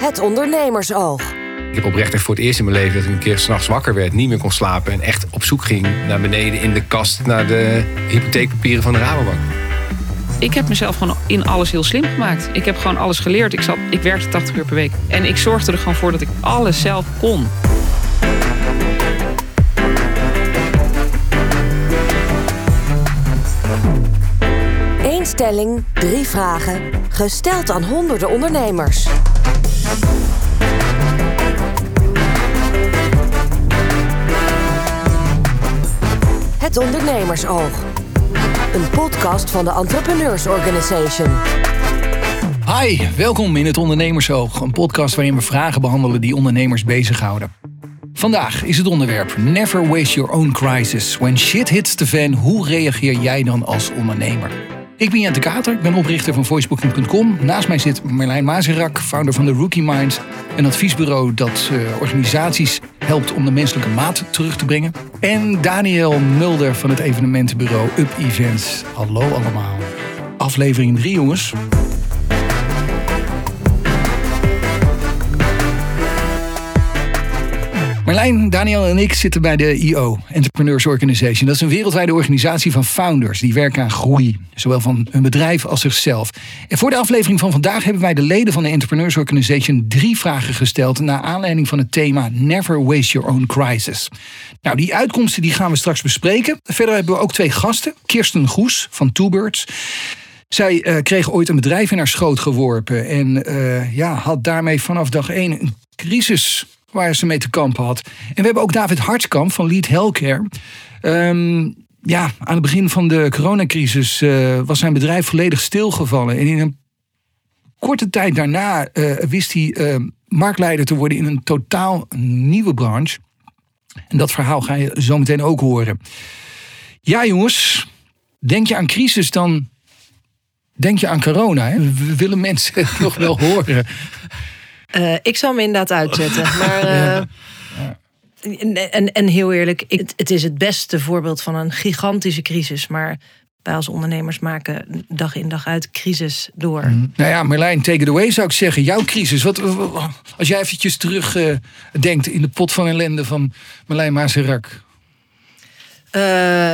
Het ondernemersoog. Ik heb oprecht echt voor het eerst in mijn leven dat ik een keer s'nachts wakker werd, niet meer kon slapen en echt op zoek ging naar beneden in de kast naar de hypotheekpapieren van de Rabobank. Ik heb mezelf gewoon in alles heel slim gemaakt. Ik heb gewoon alles geleerd. Ik, zat, ik werkte 80 uur per week. En ik zorgde er gewoon voor dat ik alles zelf kon. Eén stelling, drie vragen. Gesteld aan honderden ondernemers. Het Ondernemersoog. Een podcast van de Entrepreneurs Organization. Hi, welkom in het Ondernemersoog, een podcast waarin we vragen behandelen die ondernemers bezighouden. Vandaag is het onderwerp Never waste your own crisis. When shit hits the fan, hoe reageer jij dan als ondernemer? Ik ben Jente Kater, ik ben oprichter van voicebooking.com. Naast mij zit Merlijn Mazerak, founder van de Rookie Minds, een adviesbureau dat uh, organisaties helpt om de menselijke maat terug te brengen. En Daniel Mulder van het evenementenbureau Up Events. Hallo allemaal. Aflevering 3 jongens. Daniel en ik zitten bij de IO, Entrepreneurs Organization. Dat is een wereldwijde organisatie van founders die werken aan groei, zowel van hun bedrijf als zichzelf. En voor de aflevering van vandaag hebben wij de leden van de Entrepreneurs Organization drie vragen gesteld naar aanleiding van het thema Never Waste Your Own Crisis. Nou, die uitkomsten die gaan we straks bespreken. Verder hebben we ook twee gasten. Kirsten Goes van Two Birds. Zij uh, kreeg ooit een bedrijf in haar schoot geworpen en uh, ja, had daarmee vanaf dag één een crisis waar ze mee te kampen had. En we hebben ook David Hartskamp van Lead Healthcare. Um, ja, aan het begin van de coronacrisis uh, was zijn bedrijf volledig stilgevallen. En in een korte tijd daarna uh, wist hij uh, marktleider te worden in een totaal nieuwe branche. En dat verhaal ga je zo meteen ook horen. Ja, jongens, denk je aan crisis, dan denk je aan corona. Hè? We willen mensen nog wel horen. Uh, ik zou me inderdaad uitzetten. Maar, uh, ja. en, en heel eerlijk, het, het, is het beste voorbeeld van een gigantische crisis. Maar wij als ondernemers maken dag in dag uit crisis door. Mm. Nou ja, Merlijn, take it away zou ik zeggen. Jouw crisis. Wat, als jij eventjes terug uh, denkt in de pot van ellende van Merlijn Mazerak. Uh,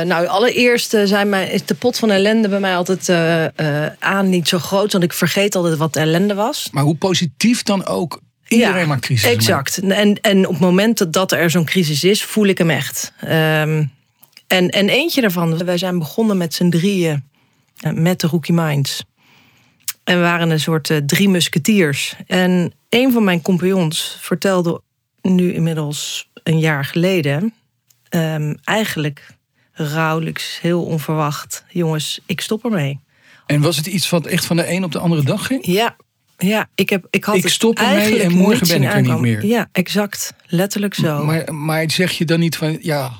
nou, allereerst zijn mijn, is de pot van ellende bij mij altijd uh, uh, aan niet zo groot. Want ik vergeet altijd wat ellende was. Maar hoe positief dan ook. Iedereen ja, maakt crisis. Exact. En, en op het moment dat er zo'n crisis is, voel ik hem echt. Um, en, en eentje daarvan, wij zijn begonnen met z'n drieën met de Rookie Minds. En we waren een soort drie musketiers. En een van mijn compagnons vertelde nu inmiddels een jaar geleden Um, eigenlijk rouwelijks, heel onverwacht. Jongens, ik stop ermee. En was het iets wat echt van de een op de andere dag ging? Ja, ja ik, heb, ik had ik stop ermee en morgen ben ik er niet meer. Ja, exact. Letterlijk zo. Maar, maar zeg je dan niet van, ja,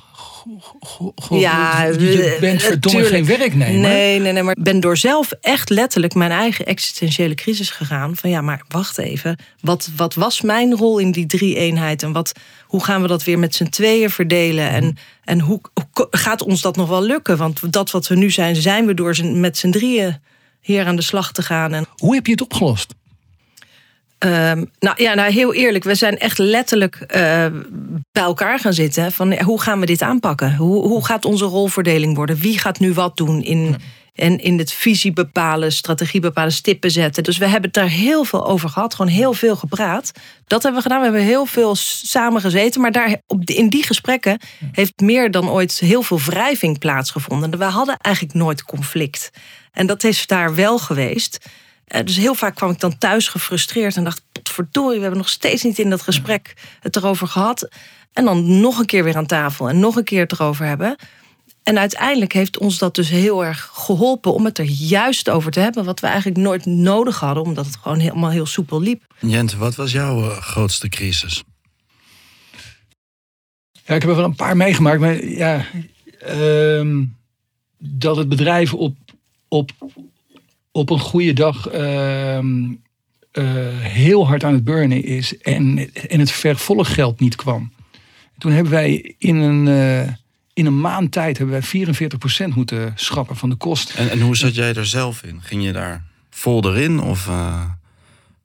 ja, je bent verdomme geen werknemer. Nee, nee, nee, maar ik ben door zelf echt letterlijk mijn eigen existentiële crisis gegaan. Van ja, maar wacht even. Wat, wat was mijn rol in die drie eenheid? En wat, hoe gaan we dat weer met z'n tweeën verdelen? En, en hoe, hoe, gaat ons dat nog wel lukken? Want dat wat we nu zijn, zijn we door met z'n drieën hier aan de slag te gaan. En... Hoe heb je het opgelost? Um, nou ja, nou heel eerlijk, we zijn echt letterlijk uh, bij elkaar gaan zitten. Van hoe gaan we dit aanpakken? Hoe, hoe gaat onze rolverdeling worden? Wie gaat nu wat doen in, en in het visie bepalen, strategie bepalen, stippen zetten? Dus we hebben het daar heel veel over gehad, gewoon heel veel gepraat. Dat hebben we gedaan. We hebben heel veel samen gezeten, maar daar, op, in die gesprekken heeft meer dan ooit heel veel wrijving plaatsgevonden. We hadden eigenlijk nooit conflict. En dat is daar wel geweest. Dus heel vaak kwam ik dan thuis gefrustreerd en dacht: verdorie, we hebben nog steeds niet in dat gesprek het erover gehad. En dan nog een keer weer aan tafel en nog een keer het erover hebben. En uiteindelijk heeft ons dat dus heel erg geholpen om het er juist over te hebben. Wat we eigenlijk nooit nodig hadden, omdat het gewoon helemaal heel soepel liep. Jente, wat was jouw uh, grootste crisis? Ja, ik heb er wel een paar meegemaakt. Maar ja, uh, dat het bedrijf op, op op een goede dag uh, uh, heel hard aan het burnen is en, en het vervolggeld niet kwam. Toen hebben wij in een, uh, in een maand tijd hebben wij 44% moeten schrappen van de kosten. En, en hoe zat jij er zelf in? Ging je daar vol erin? Of,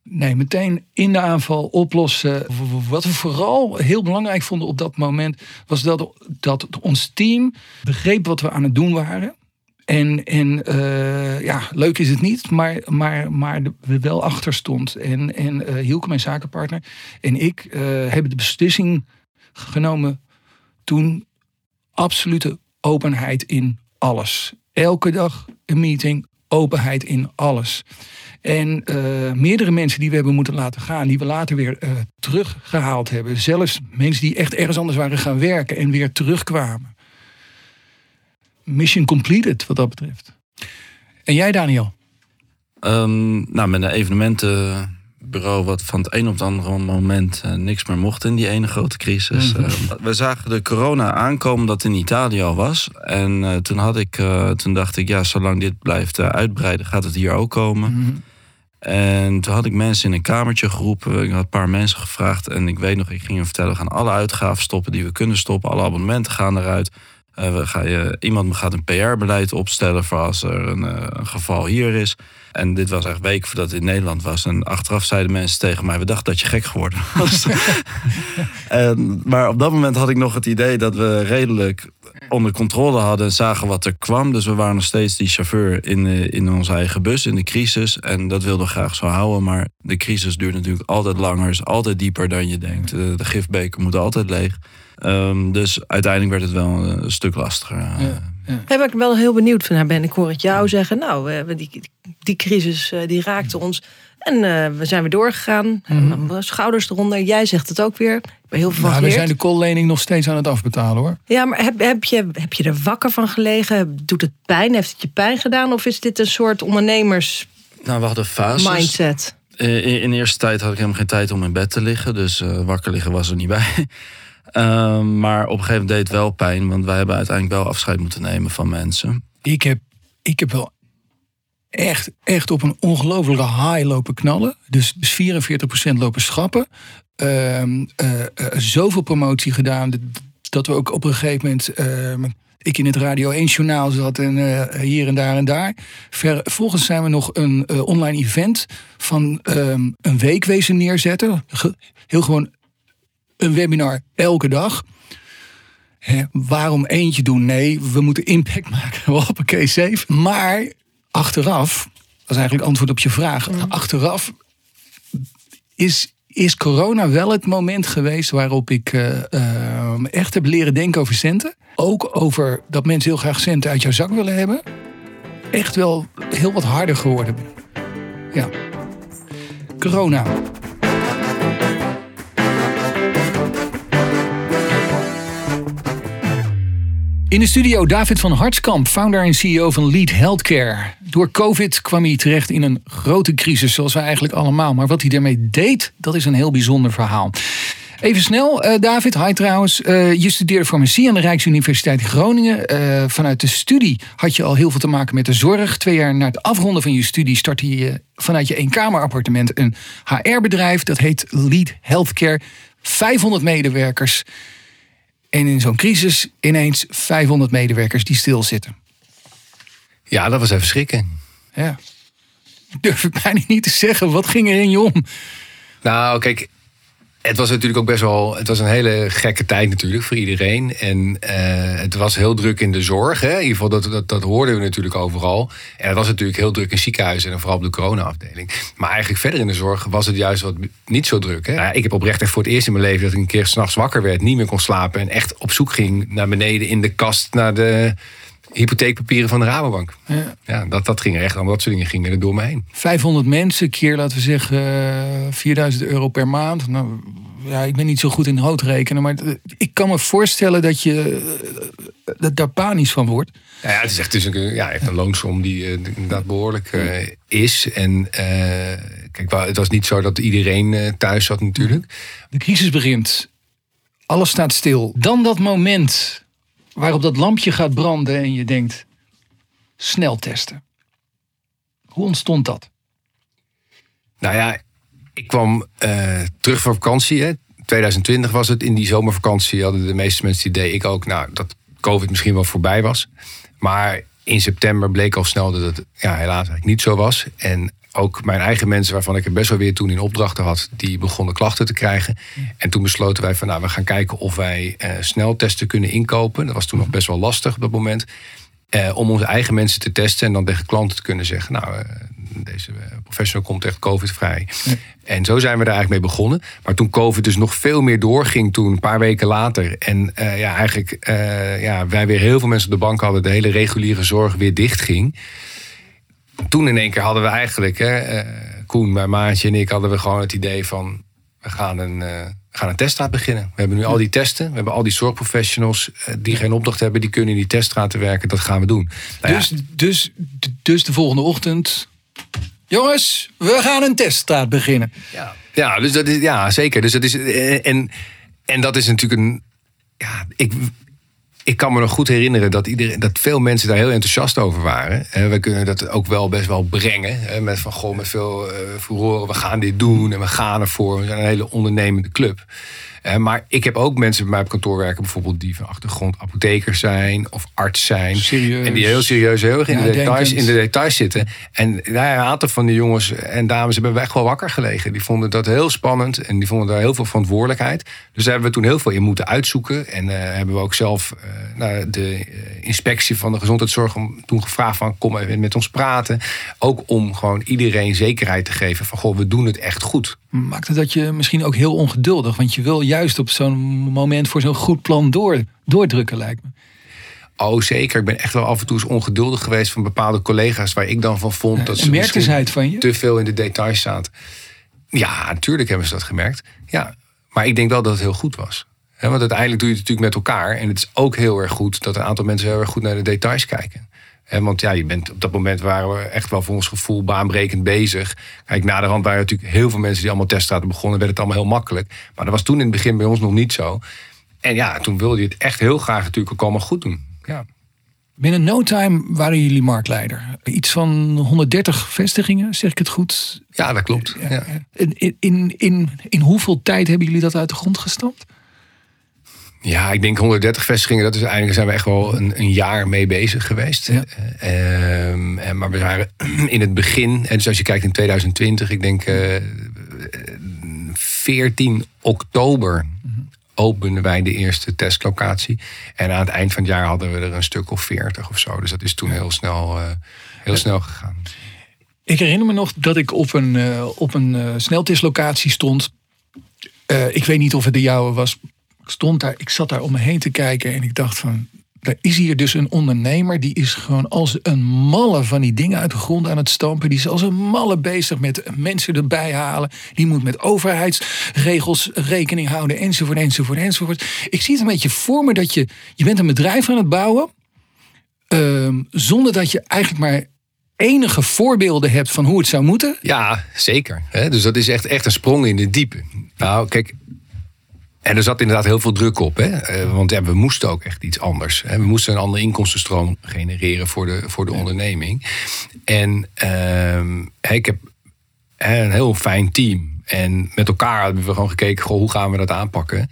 Nee, meteen in de aanval oplossen. Wat we vooral heel belangrijk vonden op dat moment was dat, dat ons team begreep wat we aan het doen waren. En, en uh, ja, leuk is het niet, maar, maar, maar we wel achter stond. En, en uh, Hielke, mijn zakenpartner, en ik uh, hebben de beslissing genomen toen absolute openheid in alles. Elke dag een meeting, openheid in alles. En meerdere mensen die we hebben moeten laten gaan, die we later weer teruggehaald hebben. Zelfs mensen die echt ergens anders waren gaan werken en weer terugkwamen. Mission completed wat dat betreft. En jij, Daniel? Um, nou, met een evenementenbureau wat van het een op het andere moment uh, niks meer mocht in die ene grote crisis. Mm -hmm. we zagen de corona aankomen dat in Italië al was. En toen, had ik, toen dacht ik, ja, zolang dit blijft uitbreiden, gaat het hier ook komen. Mm -hmm. En toen had ik mensen in een kamertje geroepen. Ik had een paar mensen gevraagd. En ik weet nog, ik ging hem vertellen: we gaan alle uitgaven stoppen die we kunnen stoppen. Alle abonnementen gaan eruit. Uh, gaan je, iemand gaat een PR-beleid opstellen voor als er een, uh, een, geval hier is. En dit was echt week voordat het in Nederland was. En achteraf zeiden mensen tegen mij: we dachten dat je gek geworden was. en, maar op dat moment had ik nog het idee dat we redelijk onder controle hadden en zagen wat er kwam. Dus we waren nog steeds die chauffeur in, in onze eigen bus in de crisis. En dat wilden we graag zo houden. Maar de crisis duurt natuurlijk altijd langer, is altijd dieper dan je denkt. De, de gifbeker moet altijd leeg. Um, dus uiteindelijk werd het wel een, een stuk lastiger. Ja. Ja. Daar ben ik wel heel benieuwd van naar ben. Ik hoor het jou zeggen. Nou, die, die crisis die raakte ons. En uh, we zijn weer doorgegaan. Mm -hmm. Schouders eronder. Jij zegt het ook weer. Ik ben heel veel nou, van We zijn de koollening nog steeds aan het afbetalen hoor. Ja, maar heb, heb, je, heb je er wakker van gelegen? Doet het pijn? Heeft het je pijn gedaan? Of is dit een soort ondernemers nou, we hadden fases. mindset? In, in de eerste tijd had ik helemaal geen tijd om in bed te liggen. Dus uh, wakker liggen was er niet bij. Uh, maar op een gegeven moment deed het wel pijn. Want wij hebben uiteindelijk wel afscheid moeten nemen van mensen. Ik heb, ik heb wel echt, echt op een ongelofelijke high lopen knallen. Dus, dus 44% lopen schrappen. Uh, uh, zoveel promotie gedaan dat we ook op een gegeven moment... Uh, ik in het Radio 1 journaal zat en uh, hier en daar en daar. Ver, volgens zijn we nog een online event van um, een week wezen neerzetten. Heel gewoon een webinar elke dag. Waarom eentje doen? Nee, we moeten impact maken. Hoppakee, safe. Maar achteraf, dat is eigenlijk antwoord op je vraag. Mm. Achteraf is, is corona wel het moment geweest waarop ik uh, uh, echt heb leren denken over centen. Ook over dat mensen heel graag centen uit jouw zak willen hebben. Echt wel heel wat harder geworden. Ja. Corona. In de studio David van Hartskamp, founder en CEO van Lead Healthcare. Door COVID kwam hij terecht in een grote crisis, zoals wij eigenlijk allemaal. Maar wat hij daarmee deed, dat is een heel bijzonder verhaal. Even snel, uh, David, hi trouwens. Uh, je studeerde farmacie aan de Rijksuniversiteit in Groningen. Uh, vanuit de studie had je al heel veel te maken met de zorg. Twee jaar na het afronden van je studie startte je vanuit je eenkamerappartement een HR-bedrijf. Dat heet Lead Healthcare. 500 medewerkers. En in zo'n crisis ineens 500 medewerkers die stilzitten. Ja, dat was even schrikken. Ja. Durf ik bijna niet te zeggen. Wat ging er in je om? Nou, kijk, het was natuurlijk ook best wel. Het was een hele gekke tijd natuurlijk voor iedereen. En uh, het was heel druk in de zorg. Hè? In ieder geval, dat, dat, dat hoorden we natuurlijk overal. En het was natuurlijk heel druk in ziekenhuizen en vooral op de corona-afdeling. Maar eigenlijk verder in de zorg was het juist wat niet zo druk. Hè? Nou, ik heb oprecht echt voor het eerst in mijn leven dat ik een keer s'nachts wakker werd, niet meer kon slapen en echt op zoek ging naar beneden in de kast naar de hypotheekpapieren van de Rabobank. Ja. ja, dat, dat ging er echt aan. Dat soort dingen gingen er door me heen. 500 mensen, keer laten we zeggen uh, 4000 euro per maand. Nou, ja, ik ben niet zo goed in houtrekenen, maar ik kan me voorstellen dat je dat daar panisch van wordt. Ja, het is echt dus een, ja, echt een loonsom die uh, inderdaad behoorlijk uh, is. En uh, kijk, het was niet zo dat iedereen thuis zat natuurlijk. De crisis begint. Alles staat stil. Dan dat moment waarop dat lampje gaat branden en je denkt, snel testen. Hoe ontstond dat? Nou ja, ik kwam uh, terug van vakantie. Hè. 2020 was het. In die zomervakantie hadden de meeste mensen het idee, ik ook, nou, dat COVID misschien wel voorbij was. Maar in september bleek al snel dat het ja, helaas eigenlijk niet zo was. En ook mijn eigen mensen, waarvan ik er best wel weer toen in opdrachten had, die begonnen klachten te krijgen. En toen besloten wij van nou, we gaan kijken of wij uh, sneltesten kunnen inkopen. Dat was toen nog best wel lastig op dat moment. Uh, om onze eigen mensen te testen en dan tegen klanten te kunnen zeggen, nou, uh, deze professional komt echt COVID-vrij. En zo zijn we daar eigenlijk mee begonnen. Maar toen COVID dus nog veel meer doorging, toen een paar weken later. En ja, eigenlijk ja, wij weer heel veel mensen op de bank hadden, de hele reguliere zorg weer dicht ging toen in één keer hadden we eigenlijk, hè, uh, Koen, mijn maatje en ik, hadden we gewoon het idee van we gaan een, uh, we gaan een teststraat beginnen. We hebben nu al die testen, we hebben al die zorgprofessionals uh, die geen opdracht hebben, die kunnen in die teststraten werken. Dat gaan we doen. Nou dus, ja. dus, dus de volgende ochtend. Jongens, we gaan een teststraat beginnen. Ja, ja, dus dat is, ja zeker. Dus dat is, en, en dat is natuurlijk een. Ja, ik, ik kan me nog goed herinneren dat, iedereen, dat veel mensen daar heel enthousiast over waren. En we kunnen dat ook wel best wel brengen. Met van goh, met veel uh, furoren, we gaan dit doen en we gaan ervoor. We zijn een hele ondernemende club. Uh, maar ik heb ook mensen bij mij op kantoor werken, bijvoorbeeld die van achtergrond apotheker zijn of arts zijn. Serieus. En die heel serieus heel erg in, ja, de details, in de details zitten. En nou, een aantal van die jongens en dames hebben echt wel wakker gelegen. Die vonden dat heel spannend en die vonden daar heel veel verantwoordelijkheid. Dus daar hebben we toen heel veel in moeten uitzoeken. En uh, hebben we ook zelf uh, nou, de inspectie van de gezondheidszorg toen gevraagd van kom even met ons praten. Ook om gewoon iedereen zekerheid te geven van goh, we doen het echt goed. Maakt het dat je misschien ook heel ongeduldig, want je wil juist op zo'n moment voor zo'n goed plan door, doordrukken, lijkt me. Oh, zeker. Ik ben echt wel af en toe eens ongeduldig geweest van bepaalde collega's waar ik dan van vond ja, dat ze het van je? te veel in de details zaten. Ja, natuurlijk hebben ze dat gemerkt. Ja, maar ik denk wel dat het heel goed was. He, want uiteindelijk doe je het natuurlijk met elkaar. En het is ook heel erg goed dat een aantal mensen heel erg goed naar de details kijken. He, want ja, je bent op dat moment waren we echt wel voor ons gevoel baanbrekend bezig. Kijk, na de rand waren natuurlijk heel veel mensen die allemaal teststraten begonnen. werd het allemaal heel makkelijk. Maar dat was toen in het begin bij ons nog niet zo. En ja, toen wilde je het echt heel graag natuurlijk ook allemaal goed doen. Ja. Binnen no time waren jullie marktleider. Iets van 130 vestigingen, zeg ik het goed? Ja, dat klopt. Ja. In, in, in, in hoeveel tijd hebben jullie dat uit de grond gestampt? Ja, ik denk 130 vestigingen. Dat is eigenlijk zijn we echt wel een, een jaar mee bezig geweest. Ja. Uh, maar we waren in het begin, en dus als je kijkt in 2020, ik denk uh, 14 oktober openden wij de eerste testlocatie. En aan het eind van het jaar hadden we er een stuk of 40 of zo. Dus dat is toen heel snel, uh, heel snel gegaan. Ik herinner me nog dat ik op een, uh, op een sneltestlocatie stond. ik weet niet of het de jouwe was, ik stond daar, ik zat daar om me heen te kijken en ik dacht van, er is hier dus een ondernemer die is gewoon als een malle van die dingen uit de grond aan het stampen. Die is als een malle bezig met mensen erbij halen. Die moet met overheidsregels rekening houden enzovoort enzovoort enzovoort. Ik zie het een beetje voor me dat je, je bent een bedrijf aan het bouwen. Uh, zonder dat je eigenlijk maar enige voorbeelden hebt van hoe het zou moeten. Ja, zeker. Dus dat is echt, echt een sprong in de diepe. Nou, kijk, en er zat inderdaad heel veel druk op. Hè? Uh, want ja, we moesten ook echt iets anders. Hè? We moesten een andere inkomstenstroom genereren voor de, voor de onderneming. En uh, ik heb een heel fijn team. En met elkaar hebben we gewoon gekeken, goh, hoe gaan we dat aanpakken?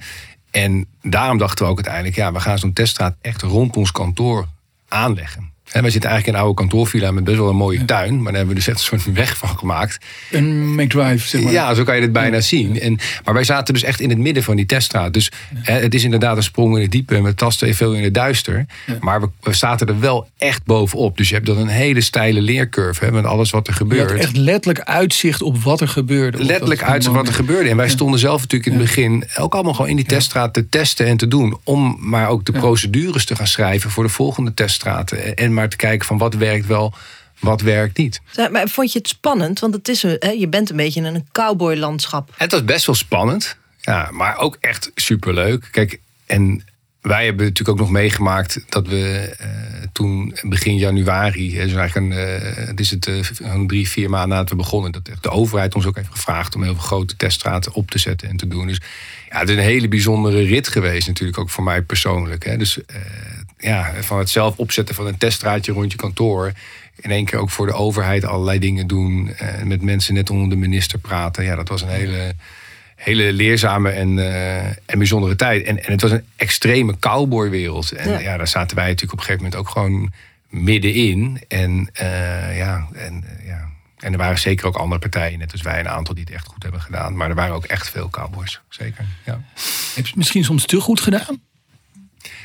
En daarom dachten we ook uiteindelijk, ja, we gaan zo'n teststraat echt rond ons kantoor aanleggen. En wij zitten eigenlijk in een oude kantoorvilla met best wel een mooie tuin. Maar daar hebben we dus echt een soort weg van gemaakt. Een McDrive, zeg maar. Ja, zo kan je het bijna zien. En, maar wij zaten dus echt in het midden van die teststraat. Dus het is inderdaad een sprong in het diepe. En we tasten veel in het duister. Maar we, we zaten er wel echt bovenop. Dus je hebt dan een hele steile leercurve. Hè, met alles wat er gebeurt. Je had echt letterlijk uitzicht op wat er gebeurde. Letterlijk uitzicht wat er gebeurde. En wij stonden zelf natuurlijk in het begin ook allemaal gewoon in die teststraat te testen en te doen. Om maar ook de procedures te gaan schrijven voor de volgende teststraten. En maar te kijken van wat werkt wel, wat werkt niet. Maar vond je het spannend? Want het is, hè, je bent een beetje in een cowboylandschap. Het was best wel spannend, ja, maar ook echt superleuk. Kijk, en wij hebben natuurlijk ook nog meegemaakt dat we uh, toen begin januari, dus eigenlijk een, uh, het is het uh, drie, vier maanden nadat we begonnen, dat de overheid ons ook heeft gevraagd om heel veel grote teststraten op te zetten en te doen. Dus ja, het is een hele bijzondere rit geweest, natuurlijk ook voor mij persoonlijk. Hè. Dus ja, van het zelf opzetten van een teststraatje rond je kantoor. In één keer ook voor de overheid allerlei dingen doen. Uh, met mensen net onder de minister praten. Ja, dat was een hele, hele leerzame en, uh, en bijzondere tijd. En, en het was een extreme cowboywereld. En ja. ja. daar zaten wij natuurlijk op een gegeven moment ook gewoon middenin. En uh, ja, en ja En er waren zeker ook andere partijen, net als wij, een aantal die het echt goed hebben gedaan. Maar er waren ook echt veel cowboys, zeker. Ja. Heb je het misschien soms te goed gedaan?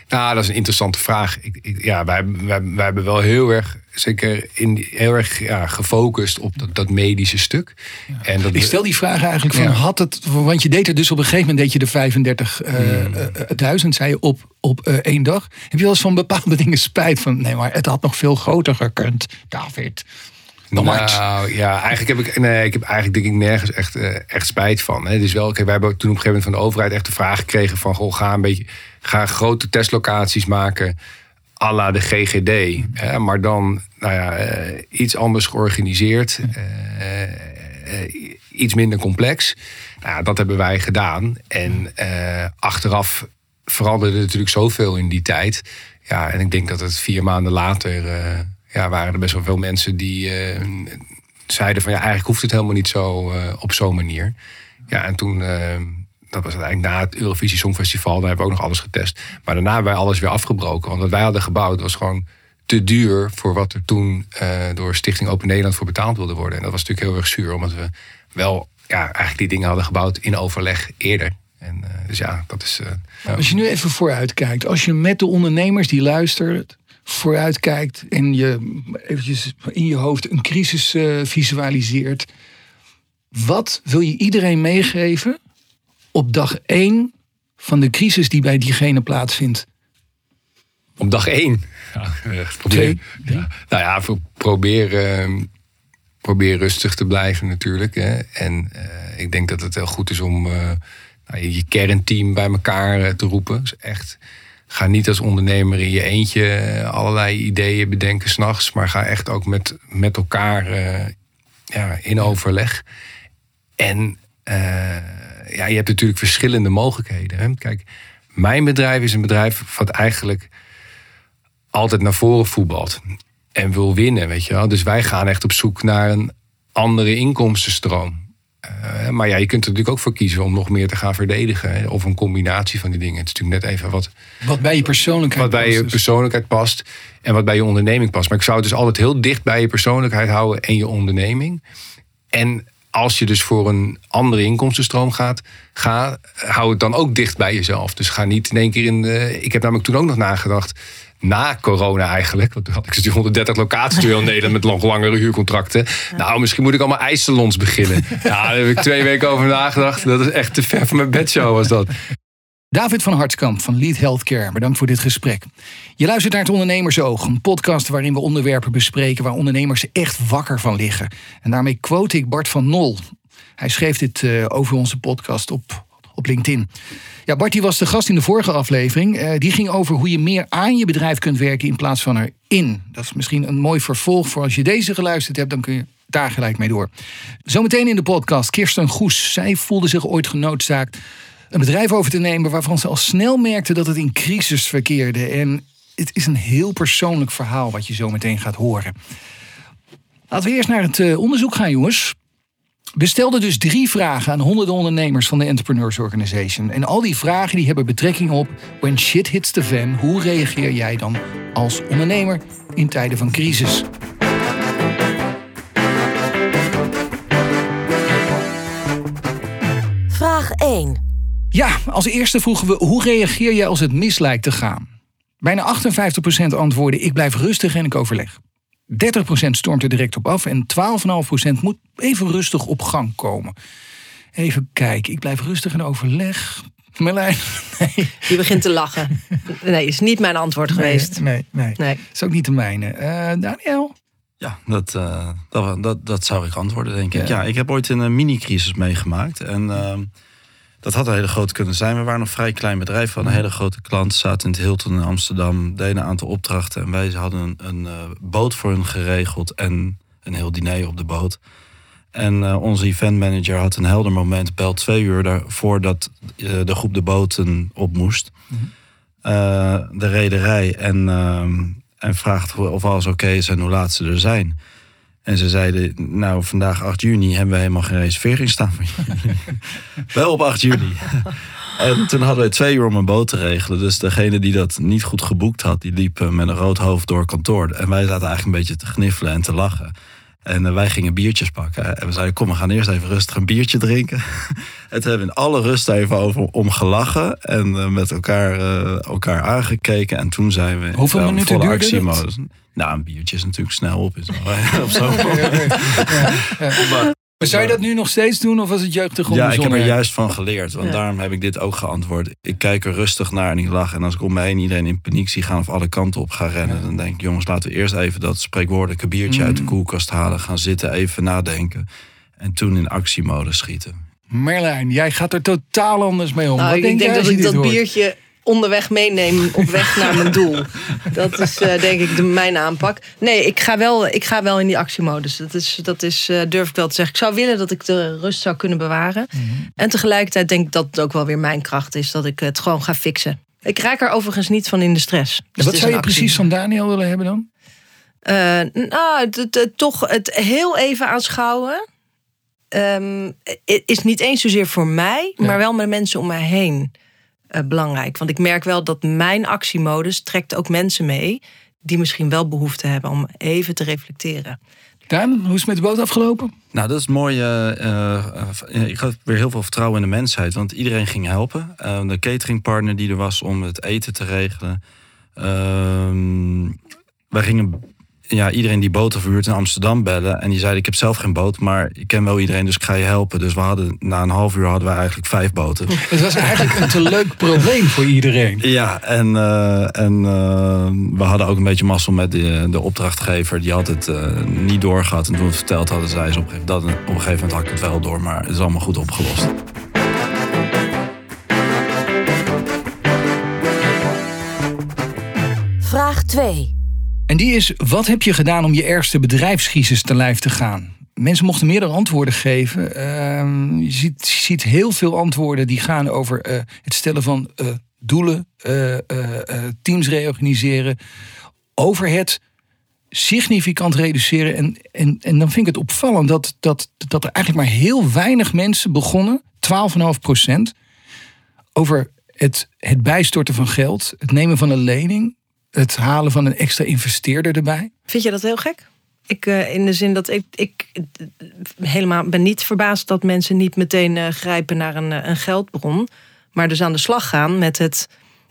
Nou, dat is een interessante vraag. Ik, ik, ja, wij, wij, wij hebben wel heel erg, zeker in, heel erg ja, gefocust op dat, dat medische stuk. En dat Ik stel die vraag eigenlijk van, Ja. had het, want je deed er dus op een gegeven moment, deed je de 35.000, zei je op, op eh, één dag. Heb je wel eens van bepaalde dingen spijt van, nee, maar het had nog veel groter gekund, David. Nou ja, eigenlijk heb ik, nee, ik heb eigenlijk denk ik nergens echt, eh, echt spijt van. Hè. Het is wel, kijk, wij hebben toen op een gegeven moment van de overheid echt de vraag gekregen van, goh, ga een beetje, ga grote testlocaties maken, à la de GGD. Hè, maar dan, nou ja, eh, iets anders georganiseerd, eh, eh, iets minder complex. Nou, dat hebben wij gedaan. En eh, achteraf veranderde natuurlijk zoveel in die tijd. Ja, en ik denk dat het vier maanden later eh, ja, waren er best wel veel mensen die eh, zeiden van ja, eigenlijk hoeft het helemaal niet zo eh, op zo'n manier. Ja, en toen, eh, dat was eigenlijk na het Eurovisie Songfestival, daar hebben we ook nog alles getest. Maar daarna hebben wij alles weer afgebroken. Want wat wij hadden gebouwd was gewoon te duur voor wat er toen eh, door Stichting Open Nederland voor betaald wilde worden. En dat was natuurlijk heel erg zuur, omdat we wel ja, eigenlijk die dingen hadden gebouwd in overleg eerder. En, eh, dus ja, dat is. eh. Als je nu even vooruit kijkt, als je met de ondernemers die luisteren vooruit kijkt en je eventjes in je hoofd een crisis visualiseert, wat wil je iedereen meegeven op dag één van de crisis die bij diegene plaatsvindt? Op dag één. Ja, probeer, ja, nou ja, probeer, probeer rustig te blijven natuurlijk. Hè. En eh, ik denk dat het heel goed is om eh, nou, je, kernteam bij elkaar eh, te roepen. Dus echt, ga niet als ondernemer in je eentje allerlei ideeën bedenken s'nachts. Maar ga echt ook met, met elkaar eh, ja, in overleg. En eh, ja, je hebt natuurlijk verschillende mogelijkheden. Hè. Kijk, mijn bedrijf is een bedrijf wat eigenlijk altijd naar voren voetbalt. En wil winnen, weet je wel. Dus wij gaan echt op zoek naar een andere inkomstenstroom. Eh, maar ja, je kunt er natuurlijk ook voor kiezen om nog meer te gaan verdedigen. Hè. Of een combinatie van die dingen. Het is natuurlijk net even wat, Wat bij je persoonlijkheid wat bij je past dus. persoonlijkheid past. En wat bij je onderneming past. Maar ik zou het dus altijd heel dicht bij je persoonlijkheid houden en je onderneming. En als je dus voor een andere inkomstenstroom gaat, ga, hou het dan ook dicht bij jezelf. Dus ga niet in één keer in. De, ik heb namelijk toen ook nog nagedacht. Na corona eigenlijk. Want toen had ik dus die 130 locaties in heel Nederland met nog langere huurcontracten. Nou, misschien moet ik allemaal ijssalons beginnen. Ja, daar heb ik twee weken over nagedacht. Dat is echt te ver van mijn bedshow was dat. David van Hartskamp van Lead Healthcare, bedankt voor dit gesprek. Je luistert naar het Ondernemersoog, een podcast waarin we onderwerpen bespreken waar ondernemers echt wakker van liggen. En daarmee quote ik Bart van Nol. Hij schreef dit eh, over onze podcast op, op LinkedIn. Ja, Bart die was de gast in de vorige aflevering. Eh, die ging over hoe je meer aan je bedrijf kunt werken in plaats van erin. Dat is misschien een mooi vervolg voor als je deze geluisterd hebt, dan kun je daar gelijk mee door. Zometeen in de podcast Kirsten Goes. Zij voelde zich ooit genoodzaakt een bedrijf over te nemen waarvan ze al snel merkte dat het in crisis verkeerde. En het is een heel persoonlijk verhaal wat je zo meteen gaat horen. Laten we eerst naar het eh, onderzoek gaan, jongens. We stelden dus drie vragen aan honderden ondernemers van de Entrepreneurs Organization. En al die vragen die hebben betrekking op when shit hits the fan. Hoe reageer jij dan als ondernemer in tijden van crisis? Vraag 1. Ja, als eerste vroegen we hoe reageer je als het mis lijkt te gaan? Bijna 58% antwoordde ik blijf rustig en ik overleg. 30% stormt er direct op af en 12,5% moet even rustig op gang komen. Even kijken, ik blijf rustig en overleg. Merlijn? Nee. Je begint te lachen. Nee, is niet mijn antwoord geweest. Nee, nee. Nee. is ook niet de mijne. Eh, Daniel? Ja, dat, eh, dat, dat, dat zou ik antwoorden, denk ik. Ja. Ja, ik heb ooit een eh, mini-crisis meegemaakt. En ehm, dat had een hele groot kunnen zijn. We waren nog een vrij klein bedrijf. We hadden een hele grote klant. Zaten in het Hilton in Amsterdam. Deden een aantal opdrachten. En wij hadden een, een eh, boot voor hun geregeld. En een heel diner op de boot. En eh, onze eventmanager had een helder moment. Belt twee uur daarvoor dat eh, de groep de boten op moest. Eh, de rederij. En, ehm, en vraagt of alles oké is en hoe laat ze er zijn. En ze zeiden, nou vandaag 8 juni hebben we helemaal geen reservering staan. Wel op 8 juni. en toen hadden we twee uur om een boot te regelen. Dus degene die dat niet goed geboekt had, die liep eh, met een rood hoofd door kantoor. En wij zaten eigenlijk een beetje te gniffelen en te lachen. En eh, wij gingen biertjes pakken. En we zeiden, kom, we gaan eerst even rustig een biertje drinken. en toen hebben we in alle rust even over om gelachen. En eh, met elkaar, eh, elkaar aangekeken. En toen zijn we Hoeveel in minuten volle actiemodus. Nou, een biertje is natuurlijk snel op. Is wel, op zo'n Maar- Maar zou je dat nu nog steeds doen of was het jeugdig ja, ik heb er juist van geleerd. Want Ja. daarom heb ik dit ook geantwoord. Ik kijk er rustig naar en ik lach. En als ik om me heen iedereen in paniek zie gaan of alle kanten op gaan rennen... dan denk ik, jongens, laten we eerst even dat spreekwoordelijke biertje uit de Mm. koelkast halen. Gaan zitten, even nadenken. En toen in actiemodus schieten. Merlijn, jij gaat er totaal anders mee om. Nou, Wat ik denk denk jij dat als je ik dit dat hoort? biertje onderweg meeneem op weg naar mijn doel. Dat is eh, denk ik de, mijn aanpak. Nee, ik ga wel, ik ga wel in die actiemodus. Dat is, dat is eh, durf ik wel te zeggen. Ik zou willen dat ik de rust zou kunnen bewaren. Mhm. En tegelijkertijd denk ik dat het ook wel weer mijn kracht is. Dat ik het gewoon ga fixen. Ik raak er overigens niet van in de stress. Dus Wat zou je actie. precies van Daniel willen hebben dan? Eh, nou, toch het heel even aanschouwen. i- is niet eens zozeer voor mij, Ja. maar wel met mensen om mij heen eh, belangrijk. Want ik merk wel dat mijn actiemodus trekt ook mensen mee die misschien wel behoefte hebben om even te reflecteren. Daan, hoe is het met de boot afgelopen? Nou, dat is mooi. eh, eh, ik had weer heel veel vertrouwen in de mensheid. Want iedereen ging helpen. Eh, de cateringpartner die er was om het eten te regelen. Ehm, wij gingen ja, iedereen die boten verhuurt in Amsterdam bellen. En die zeiden, ik heb zelf geen boot, maar ik ken wel iedereen, dus ik ga je helpen. Dus we hadden, na een half uur hadden we eigenlijk vijf boten. Het was eigenlijk een te leuk probleem voor iedereen. Ja, en, eh, en eh, we hadden ook een beetje mazzel met de, de opdrachtgever. Die had het eh, niet doorgehad. En toen we het verteld hadden, zei ze op een, gegeven, dat, op een gegeven moment had ik het wel door. Maar het is allemaal goed opgelost. Vraag 2. En die is, wat heb je gedaan om je ergste bedrijfscrisis te lijf te gaan? Mensen mochten meerdere antwoorden geven. Ehm, je, ziet, ziet heel veel antwoorden die gaan over eh, het stellen van eh, doelen, eh, teams reorganiseren, over het significant reduceren. En, en, en dan vind ik het opvallend dat, dat, dat er eigenlijk maar heel weinig mensen begonnen, 12,5 procent, over het, het bijstorten van geld, het nemen van een lening, het halen van een extra investeerder erbij. Vind je dat heel gek? Ik, eh, in de zin dat ik, ik helemaal ben niet verbaasd dat mensen niet meteen eh, grijpen naar een, eh, een geldbron. Maar dus aan de slag gaan met het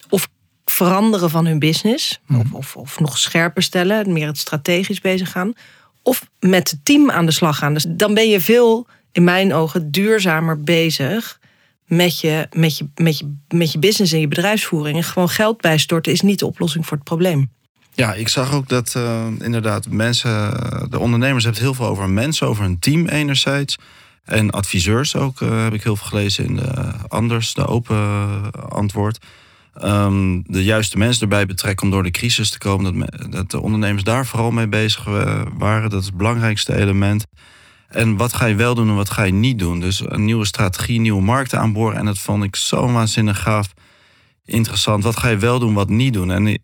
of veranderen van hun business. Of, of, of nog scherper stellen, meer het strategisch bezig gaan. Of met het team aan de slag gaan. Dus dan ben je veel, in mijn ogen, duurzamer bezig met je, met je, met je, met je business en je bedrijfsvoering. En gewoon geld bijstorten is niet de oplossing voor het probleem. Ja, ik zag ook dat eh, inderdaad mensen, de ondernemers hebben het heel veel over mensen, over hun team enerzijds. En adviseurs ook, eh, heb ik heel veel gelezen in de Anders, de open eh, antwoord. Ehm, de juiste mensen erbij betrekken om door de crisis te komen. Dat, dat de ondernemers daar vooral mee bezig waren. Dat is het belangrijkste element. En wat ga je wel doen en wat ga je niet doen? Dus een nieuwe strategie, nieuwe markten aanboren. En dat vond ik zo waanzinnig gaaf. Interessant. Wat ga je wel doen, wat niet doen? En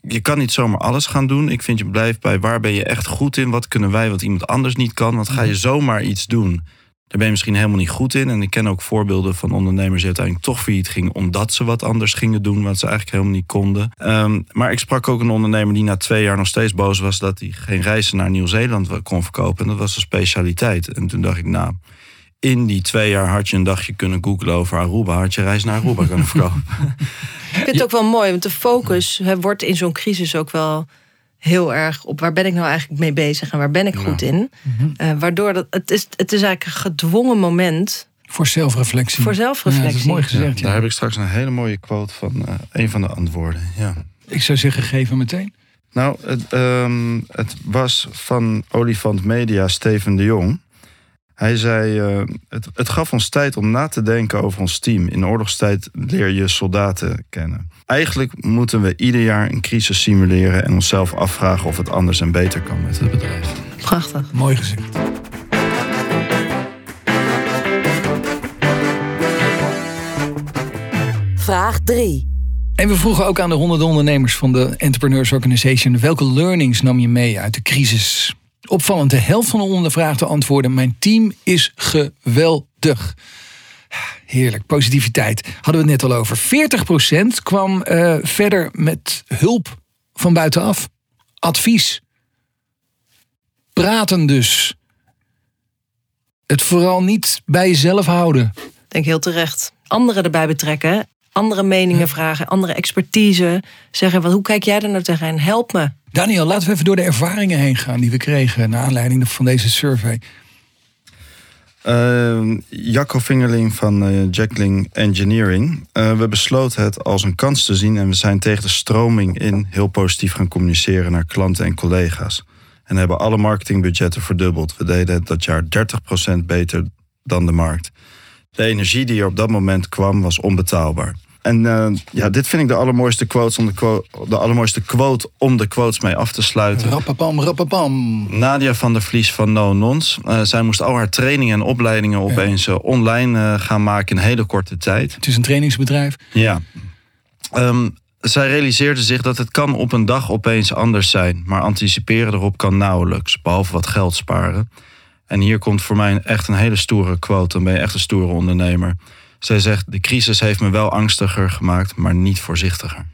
je kan niet zomaar alles gaan doen. Ik vind je blijft bij waar ben je echt goed in? Wat kunnen wij wat iemand anders niet kan? Want ga je zomaar iets doen, daar ben je misschien helemaal niet goed in. En ik ken ook voorbeelden van ondernemers die uiteindelijk toch failliet gingen... omdat ze wat anders gingen doen, wat ze eigenlijk helemaal niet konden. Ehm, maar ik sprak ook een ondernemer die na twee jaar nog steeds boos was... dat hij geen reizen naar Nieuw-Zeeland kon verkopen. En dat was een specialiteit. En toen dacht ik, nou... In die twee jaar had je een dagje kunnen googlen over Aruba. Had je reis naar Aruba kunnen verkopen. Ik vind het ook wel mooi, want de focus wordt in zo'n crisis ook wel heel erg op waar ben ik nou eigenlijk mee bezig en waar ben ik goed in. Eh, waardoor dat, het, is, het is eigenlijk een gedwongen moment Voor zelfreflectie. voor Ja, zelfreflectie. dat is mooi gezegd. Daar Ja. heb ik straks een hele mooie quote van eh, een van de antwoorden. Ja. Ik zou zeggen, geef hem meteen. Nou, het, ehm, het was van Olifant Media Steven de Jong. Hij zei, eh, het, het gaf ons tijd om na te denken over ons team. In oorlogstijd leer je soldaten kennen. Eigenlijk moeten we ieder jaar een crisis simuleren... en onszelf afvragen of het anders en beter kan met het bedrijf. Prachtig. Mooi gezegd. Vraag 3. En we vroegen ook aan de honderden ondernemers van de Entrepreneurs Organization... welke learnings nam je mee uit de crisis? Opvallend, de helft van de ondervraagde antwoorden... mijn team is geweldig. Heerlijk, positiviteit. Hadden we het net al over. 40% kwam eh, verder met hulp van buitenaf. Advies. praten dus. Het vooral niet bij jezelf houden. Ik denk heel terecht. Anderen erbij betrekken. Andere meningen vragen. Andere expertise. Zeggen, wat, hoe kijk jij er nou tegenaan? Help me. Daniel, laten we even door de ervaringen heen gaan die we kregen naar aanleiding van deze survey. Uh, Jacco Vingerling van uh, Jackling Engineering. Uh, we besloten het als een kans te zien en we zijn tegen de stroming in heel positief gaan communiceren naar klanten en collega's. En hebben alle marketingbudgetten verdubbeld. We deden het dat jaar 30% beter dan de markt. De energie die er op dat moment kwam was onbetaalbaar. En uh, ja, dit vind ik de allermooiste, quotes om de, quote, de allermooiste quote om de quotes mee af te sluiten. Rappapam, rappapam. Nadia van der Vlies van No Nons. Uh, zij moest al haar trainingen en opleidingen opeens ja. online uh, gaan maken in hele korte tijd. Het is een trainingsbedrijf. Ja. Um, zij realiseerde zich dat het kan op een dag opeens anders zijn. Maar anticiperen erop kan nauwelijks, behalve wat geld sparen. En hier komt voor mij echt een hele stoere quote. Dan ben je echt een stoere ondernemer. Zij zegt, de crisis heeft me wel angstiger gemaakt, maar niet voorzichtiger.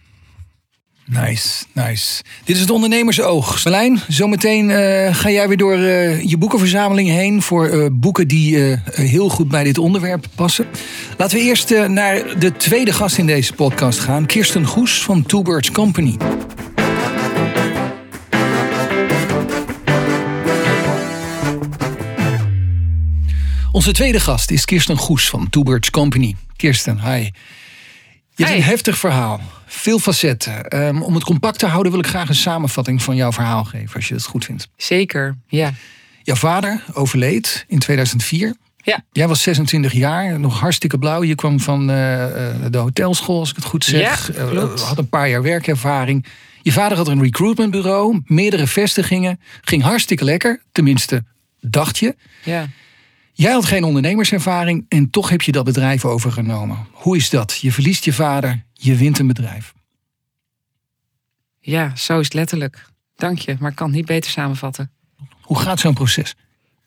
Nice, nice. Dit is het ondernemersoog. Marlijn, zometeen uh, ga jij weer door uh, je boekenverzameling heen... voor uh, boeken die heel goed bij dit onderwerp passen. Laten we eerst naar de tweede gast in deze podcast gaan. Kirsten Goes van Two Birds Company. Onze tweede gast is Kirsten Goes van Two Birds Company. Kirsten, hi. Je hebt een heftig verhaal. Veel facetten. Um, om het compact te houden wil ik graag een samenvatting van jouw verhaal geven, als je het goed vindt. Zeker, ja. Jouw vader overleed in 2004. Ja. Jij was 26 jaar, nog hartstikke blauw. Je kwam van uh, de hotelschool, als ik het goed zeg. Ja, klopt. Uh, had een paar jaar werkervaring. Je vader had een recruitmentbureau, meerdere vestigingen. Ging hartstikke lekker, tenminste dacht je. Ja. Jij had geen ondernemerservaring en toch heb je dat bedrijf overgenomen. Hoe is dat? Je verliest je vader, je wint een bedrijf. Ja, zo is het letterlijk. Dank je, maar ik kan het niet beter samenvatten. Hoe gaat zo'n proces?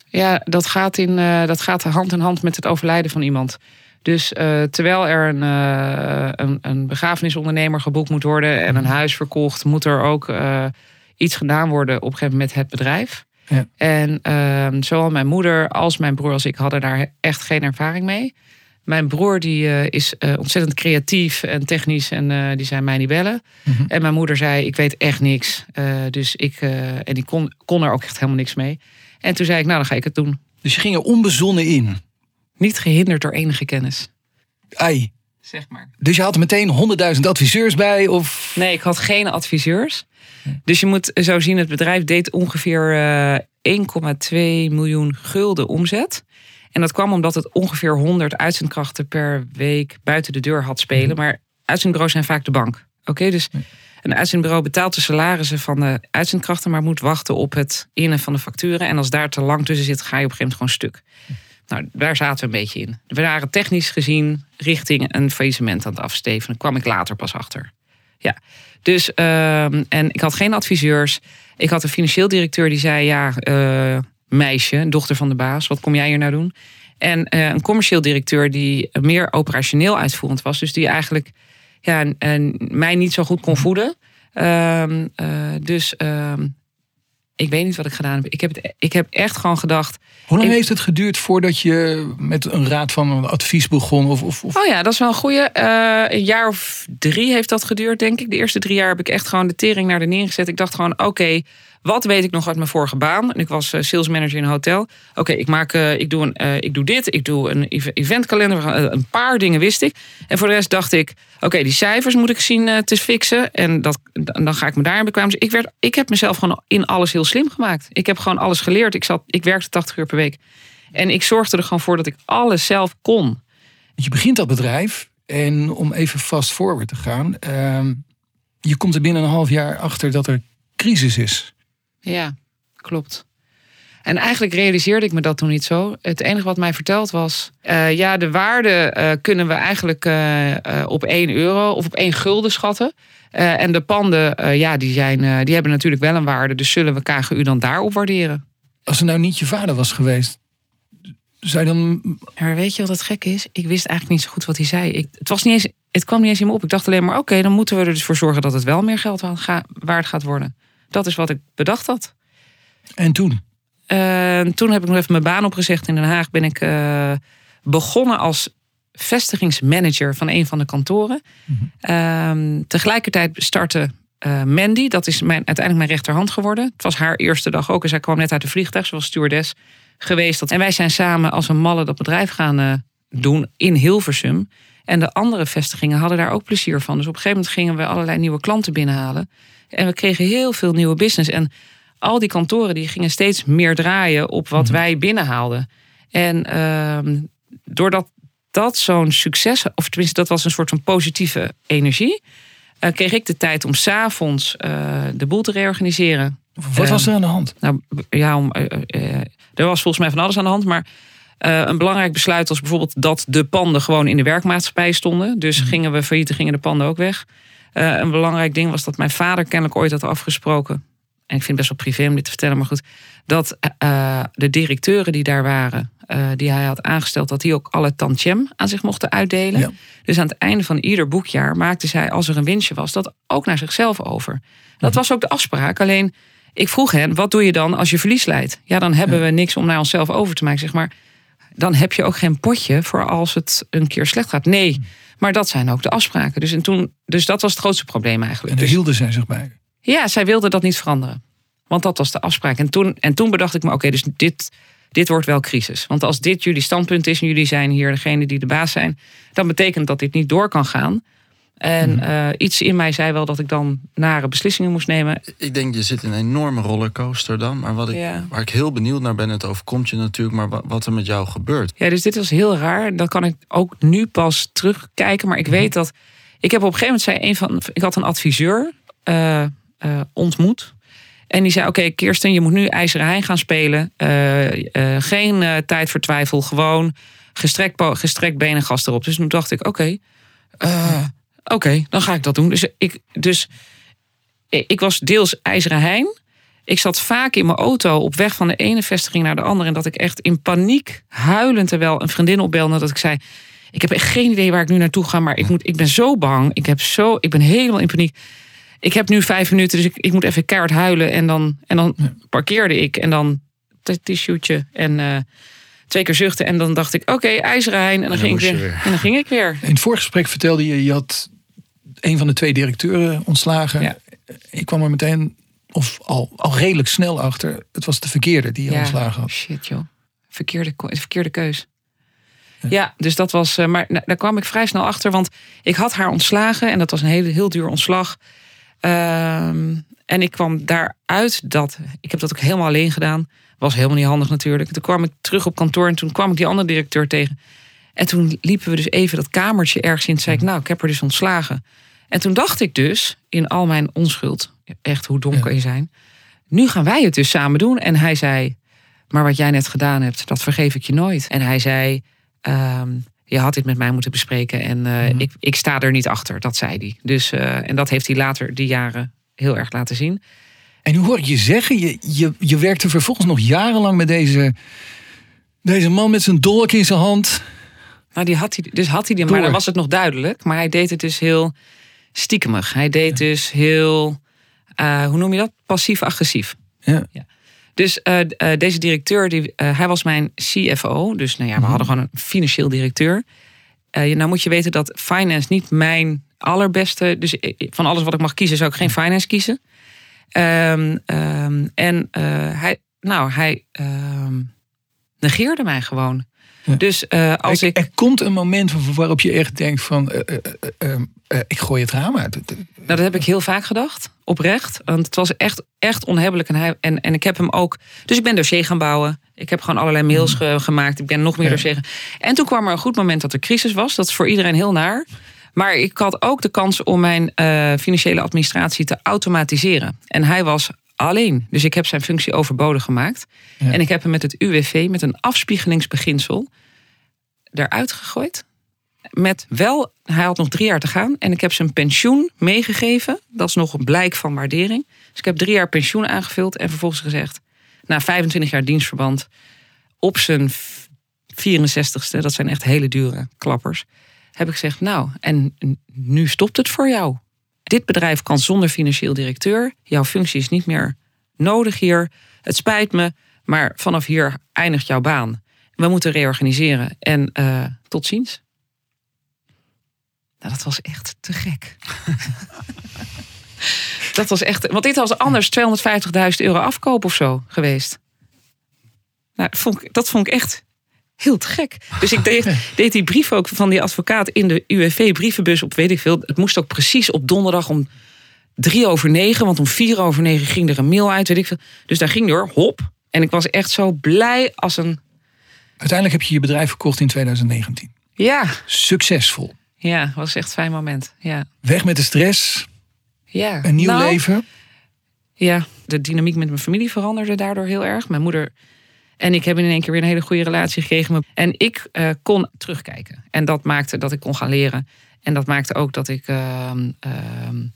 Ja, dat gaat, in, uh, dat gaat hand in hand met het overlijden van iemand. Dus uh, terwijl er een, uh, een, een, begrafenisondernemer geboekt moet worden en een huis verkocht, moet er ook iets gedaan worden op een gegeven moment met het bedrijf. Ja. En uh, zowel mijn moeder als mijn broer als ik hadden daar echt geen ervaring mee. Mijn broer die, uh, is uh, ontzettend creatief en technisch en die zei mij niet bellen. Mhm. Mm -hmm. En mijn moeder zei ik weet echt niks. dus ik, en die kon, kon er ook echt helemaal niks mee. En toen zei ik nou dan ga ik het doen. Dus je ging er onbezonnen in? Niet gehinderd door enige kennis. Ai. Zeg maar. Dus je had meteen 100.000 adviseurs bij? Of? Nee, ik had geen adviseurs. Dus je moet zo zien, het bedrijf deed ongeveer uh, 1,2 miljoen gulden omzet. En dat kwam omdat het ongeveer 100 uitzendkrachten per week buiten de deur had spelen. Mm. Maar uitzendbureaus zijn vaak de bank. Oké, okay, dus een uitzendbureau betaalt de salarissen van de uitzendkrachten, maar moet wachten op het innen van de facturen. En als daar te lang tussen zit, ga je op een gegeven moment gewoon stuk. Nou, daar zaten we een beetje in. We waren technisch gezien richting een faillissement aan het afsteven. Daar kwam ik later pas achter. Ja, dus uh, en ik had geen adviseurs. Ik had een financieel directeur die zei: Ja, uh, meisje, dochter van de baas, wat kom jij hier nou doen? En uh, een commercieel directeur die meer operationeel uitvoerend was. Dus die eigenlijk ja, en mij niet zo goed kon voeden. Uh, dus ik weet niet wat ik gedaan heb. Ik heb, het, ik heb echt gewoon gedacht. Hoe lang ik, heeft het geduurd voordat je met een raad van een advies begon? Of, of, of... Oh ja, dat is wel een goede. Uh, een jaar of drie heeft dat geduurd, denk ik. De eerste drie jaar heb ik echt gewoon de tering naar de neergezet. Ik dacht gewoon, oké, okay, wat weet ik nog uit mijn vorige baan? En ik was uh, sales manager in een hotel. Oké, okay, ik maak, uh, ik, doe een, ik doe dit, ik doe een eventkalender. Een paar dingen wist ik. En voor de rest dacht ik, oké, okay, die cijfers moet ik zien te fixen. En dat, dan ga ik me daarin bekwamen. Dus ik, werd, ik heb mezelf gewoon in alles heel slim gemaakt. Ik heb gewoon alles geleerd. Ik, zat, ik werkte 80 uur per week. En ik zorgde er gewoon voor dat ik alles zelf kon. Je begint dat bedrijf. En om even fast forward te gaan. Uh, je komt er binnen een half jaar achter dat er crisis is. Ja, klopt. En eigenlijk realiseerde ik me dat toen niet zo. Het enige wat mij verteld was... Uh, ja, de waarde uh, kunnen we eigenlijk uh, op 1 euro of op 1 gulden schatten. En de panden, ja, die, zijn, die hebben natuurlijk wel een waarde. Dus zullen we KGU dan daarop waarderen? Als er nou niet je vader was geweest... Zou je dan... Maar weet je wat het gek is? Ik wist eigenlijk niet zo goed wat hij zei. Ik, het, was niet eens, het kwam niet eens in me op. Ik dacht alleen maar, oké, okay, dan moeten we er dus voor zorgen... dat het wel meer geld waard gaat worden. Dat is wat ik bedacht had. En toen? Eh, toen heb ik nog even mijn baan opgezegd in Den Haag. Ben ik eh, begonnen als vestigingsmanager van een van de kantoren. Ehm, tegelijkertijd startte eh, Mandy, dat is mijn, uiteindelijk mijn rechterhand geworden. Het was haar eerste dag ook en zij kwam net uit de vliegtuig, was stewardess geweest. En wij zijn samen als een malle dat bedrijf gaan eh, doen in Hilversum. En de andere vestigingen hadden daar ook plezier van. Dus op een gegeven moment gingen we allerlei nieuwe klanten binnenhalen. En we kregen heel veel nieuwe business. En al die kantoren die gingen steeds meer draaien op wat wij binnenhaalden. En ehm, doordat dat zo'n succes, of tenminste dat was een soort van positieve energie, eh, kreeg ik de tijd om s'avonds eh de boel te reorganiseren. Wat was er aan de hand? Nou ja, om, eh, er was volgens mij van alles aan de hand, maar een belangrijk besluit was bijvoorbeeld dat de panden gewoon in de werkmaatschappij stonden. Dus gingen we failliet, gingen de panden ook weg. Een belangrijk ding was dat mijn vader kennelijk ooit had afgesproken. En ik vind het best wel privé om dit te vertellen, maar goed. Dat de directeuren die daar waren, eh, die hij had aangesteld, dat die ook alle tantiem aan zich mochten uitdelen. Ja. Dus aan het einde van ieder boekjaar maakte zij, als er een winstje was, dat ook naar zichzelf over. Dat was ook de afspraak. Alleen ik vroeg hen, wat doe je dan als je verlies leidt? Ja, dan hebben we niks om naar onszelf over te maken, zeg maar. Dan heb je ook geen potje voor als het een keer slecht gaat. Nee, maar dat zijn ook de afspraken. Dus, en toen, dus dat was het grootste probleem eigenlijk. En daar Dus- hielden zij zich bij. ja, zij wilde dat niet veranderen. Want dat was de afspraak. En toen, en toen bedacht ik me, oké, dus dit, dit wordt wel crisis. Want als dit jullie standpunt is en jullie zijn hier degene die de baas zijn, dan betekent dat dit niet door kan gaan. En eh, iets in mij zei wel dat ik dan nare beslissingen moest nemen. Ik denk, je zit in een enorme rollercoaster dan. Maar wat ik, Ja. waar ik heel benieuwd naar ben, het overkomt je natuurlijk, maar wa- wat er met jou gebeurt. Ja, dus dit was heel raar. Dat kan ik ook nu pas terugkijken. Maar ik weet dat. Ik heb op een gegeven moment zei een van. Ik had een adviseur eh, eh, ontmoet. En die zei: Oké, Kirsten, je moet nu IJzeren Hein gaan spelen. Eh, eh, geen eh, tijd voor twijfel. Gewoon gestrekt, gestrekt benen gas erop. Dus toen dacht ik: Oké, oké, dan ga ik dat doen. Dus ik, dus ik was deels IJzeren Hein. Ik zat vaak in mijn auto op weg van de ene vestiging naar de andere. En dat ik echt in paniek, huilend, terwijl een vriendin opbelde. Dat ik zei: Ik heb echt geen idee waar ik nu naartoe ga. Maar ik, moet, ik ben zo bang. Ik, heb zo, ik ben helemaal in paniek. Ik heb nu vijf minuten, dus ik, ik moet even keihard huilen. En dan, en dan parkeerde ik. En dan t- tissue'tje en eh, twee keer zuchten. En dan dacht ik: Oké, IJzeren Hein. En dan, dan ging ik weer, weer. En dan ging ik weer. In het voorgesprek vertelde je, je had een van de twee directeuren ontslagen. Ja. Ik kwam er meteen, of al, al redelijk snel achter, het was de verkeerde die je ontslagen had. Shit, joh. Verkeerde, verkeerde keus. Ja, dus dat was. eh, Maar daar kwam ik vrij snel achter. Want ik had haar ontslagen. En dat was een hele, heel duur ontslag. Ehm, en ik kwam daaruit dat. Ik heb dat ook helemaal alleen gedaan. Was helemaal niet handig natuurlijk. Toen kwam ik terug op kantoor. En toen kwam ik die andere directeur tegen. En toen liepen we dus even dat kamertje ergens in. Toen zei ik, nou, ik heb er dus ontslagen. En toen dacht ik dus, in al mijn onschuld. Echt, hoe dom kan je zijn? Nu gaan wij het dus samen doen. En hij zei, maar wat jij net gedaan hebt, dat vergeef ik je nooit. En hij zei, ehm, je had dit met mij moeten bespreken. En eh, ik, ik sta er niet achter, dat zei hij. Dus, eh, en dat heeft hij later die jaren heel erg laten zien. En nu hoor ik je zeggen, je, je, je werkte vervolgens nog jarenlang met deze, deze man met zijn dolk in zijn hand. Nou, die had hij, dus had hij die, maar dan was het nog duidelijk. Maar hij deed het dus heel stiekemig. Hij deed dus heel, eh, hoe noem je dat? Passief-agressief. Ja. Dus eh, eh, deze directeur, die, eh, hij was mijn CFO. Dus nou ja, we hadden gewoon een financieel directeur. Nou moet je weten dat finance niet mijn allerbeste... Dus van alles wat ik mag kiezen, zou ik geen finance kiezen. Ehm, ehm, en hij, nou, hij ehm, negeerde mij gewoon. Ja. Dus eh, als er, ik... er komt een moment waarop je echt denkt van, eh, eh, ik gooi het raam uit. Nou, dat heb ik heel vaak gedacht, oprecht. Want het was echt, echt onhebbelijk. En, hij, en, en ik heb hem ook. Dus ik ben dossier gaan bouwen. Ik heb gewoon allerlei mails ge- gemaakt. Ik ben nog meer Ja. dossier. En toen kwam er een goed moment dat er crisis was. Dat is voor iedereen heel naar. Maar ik had ook de kans om mijn financiële administratie te automatiseren. En hij was alleen. Dus ik heb zijn functie overbodig gemaakt. Ja. En ik heb hem met het UWV, met een afspiegelingsbeginsel, eruit gegooid. Met wel, hij had nog drie jaar te gaan. En ik heb zijn pensioen meegegeven. Dat is nog een blijk van waardering. Dus ik heb drie jaar pensioen aangevuld. En vervolgens gezegd, na 25 jaar dienstverband, op zijn 64ste, dat zijn echt hele dure klappers, heb ik gezegd, nou, en nu stopt het voor jou. Dit bedrijf kan zonder financieel directeur. Jouw functie is niet meer nodig hier. Het spijt me, Maar vanaf hier eindigt jouw baan. We moeten reorganiseren. En eh, tot ziens. Nou, dat was echt te gek. dat was echt. Want dit was anders 250.000 euro afkoop of zo geweest. Nou, dat vond ik, dat vond ik echt heel te gek. Dus ik deed, deed die brief ook van die advocaat in de UWV-brievenbus op, weet ik veel. Het moest ook precies op donderdag om drie over negen. Want om vier over negen ging er een mail uit, weet ik veel. Dus daar ging door, hop. En ik was echt zo blij als een. Uiteindelijk heb je je bedrijf verkocht in 2019. Ja, Succesvol. ja, was echt een fijn moment. Ja. Weg met de stress, ja. een nieuw Nou, leven. Ja, de dynamiek met mijn familie veranderde daardoor heel erg. Mijn moeder en ik hebben in één keer weer een hele goede relatie gekregen. En ik eh, kon terugkijken. En dat maakte dat ik kon gaan leren. En dat maakte ook dat ik ehm, ehm,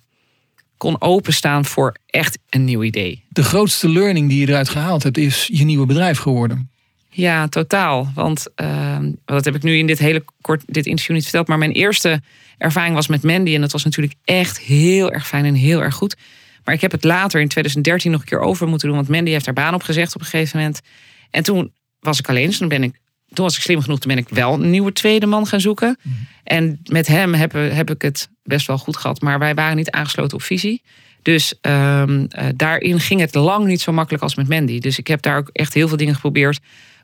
kon openstaan voor echt een nieuw idee. De grootste learning die je eruit gehaald hebt is je nieuwe bedrijf geworden. Ja, totaal. Want ehm, dat heb ik nu in dit hele kort dit interview niet verteld. Maar mijn eerste ervaring was met Mandy. En dat was natuurlijk echt heel erg fijn en heel erg goed. Maar ik heb het later in 2013 nog een keer over moeten doen. Want Mandy heeft haar baan opgezegd op een gegeven moment. En toen was ik alleen. Dus toen, ben ik, toen was ik slim genoeg. Toen ben ik wel een nieuwe tweede man gaan zoeken. En met hem heb, heb ik het best wel goed gehad. Maar wij waren niet aangesloten op visie. Dus ehm, eh, daarin ging het lang niet zo makkelijk als met Mandy. Dus ik heb daar ook echt heel veel dingen geprobeerd.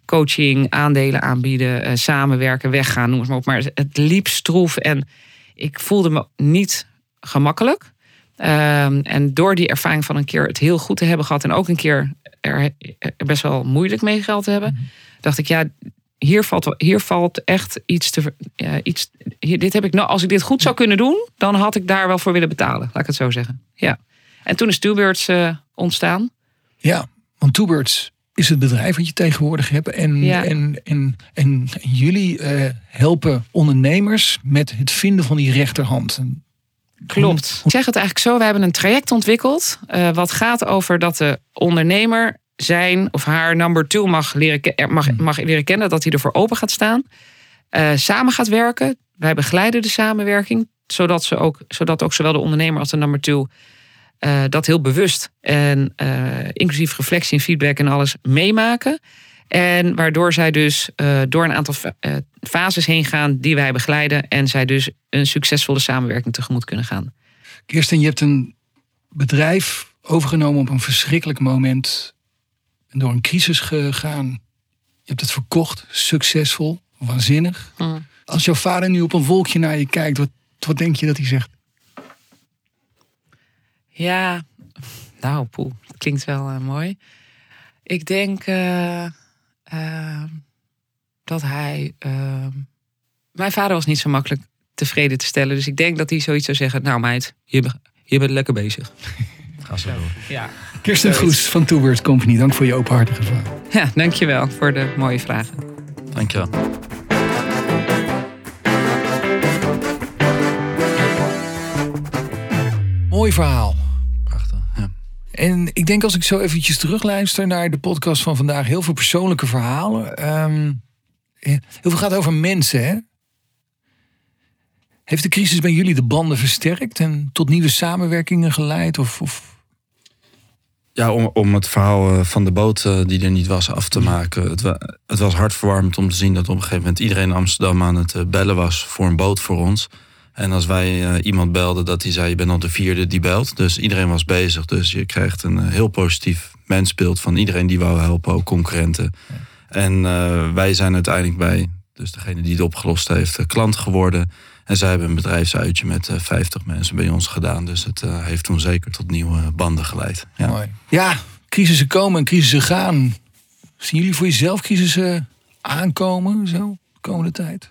Coaching, aandelen aanbieden, eh, samenwerken, weggaan, noem het maar op. Maar het liep stroef en ik voelde me niet gemakkelijk. Ehm, en door die ervaring van een keer het heel goed te hebben gehad... en ook een keer er, er best wel moeilijk mee geld te hebben... dacht ik, ja, hier valt, hier valt echt iets te... iets, hier, dit heb ik nou, als ik dit goed zou kunnen doen... dan had ik daar wel voor willen betalen, laat ik het zo zeggen. Ja. En toen is Two-Birds eh, ontstaan. Ja, want Toebirds is het bedrijf wat je tegenwoordig hebt. En, Ja. en, en, en, jullie eh, helpen ondernemers met het vinden van die rechterhand. En Klopt. Ik zeg het eigenlijk zo. We hebben een traject ontwikkeld. eh, wat gaat over dat de ondernemer zijn of haar number two mag leren, er mag, mag leren kennen. Dat hij ervoor open gaat staan. eh, samen gaat werken. Wij begeleiden de samenwerking. Zodat, ze ook, zodat ook zowel de ondernemer als de number two eh, dat heel bewust en inclusief reflectie en feedback en alles meemaken. En waardoor zij dus eh, door een aantal eh, fases heen gaan die wij begeleiden. En zij dus een succesvolle samenwerking tegemoet kunnen gaan. Kirsten, je hebt een bedrijf overgenomen op een verschrikkelijk moment. En door een crisis gegaan. Je hebt het verkocht, succesvol, waanzinnig. Mm. Als jouw vader nu op een wolkje naar je kijkt, wat, wat denk je dat hij zegt? Ja, nou, poeh, dat klinkt wel eh, mooi. Ik denk eh, eh, dat hij. eh, mijn vader was niet zo makkelijk tevreden te stellen. Dus ik denk dat hij zoiets zou zeggen: Nou, meid, je, je bent lekker bezig. Ga zo door. Ja. Kirsten Goes van Toebirds Company, dank voor je openhartige vraag. ja, dankjewel voor de mooie vragen. Dankjewel. Mooi verhaal. En ik denk als ik zo eventjes terugluister naar de podcast van vandaag, heel veel persoonlijke verhalen. Ehm, heel veel gaat over mensen, hè? Heeft de crisis bij jullie de banden versterkt en tot nieuwe samenwerkingen geleid? Of, of... Ja, om, om het verhaal eh, van de boot eh, die er niet was af te maken. Het, het was hartverwarmend om te zien dat op een gegeven moment iedereen in Amsterdam aan het eh, bellen was voor een boot voor ons. En als wij eh, iemand belden dat hij zei, je bent al de vierde die belt. Dus iedereen was bezig. Dus je krijgt een eh, heel positief mensbeeld van iedereen die wou helpen, ook concurrenten. En eh, wij zijn uiteindelijk bij, dus degene die het opgelost heeft, klant geworden. En zij hebben een bedrijfsuitje met eh, 50 mensen bij ons gedaan. Dus het heeft toen zeker tot nieuwe banden geleid. Ja. Mooi. Ja, crisissen komen en crisissen gaan. Zien jullie voor jezelf crisissen aankomen zo de komende tijd?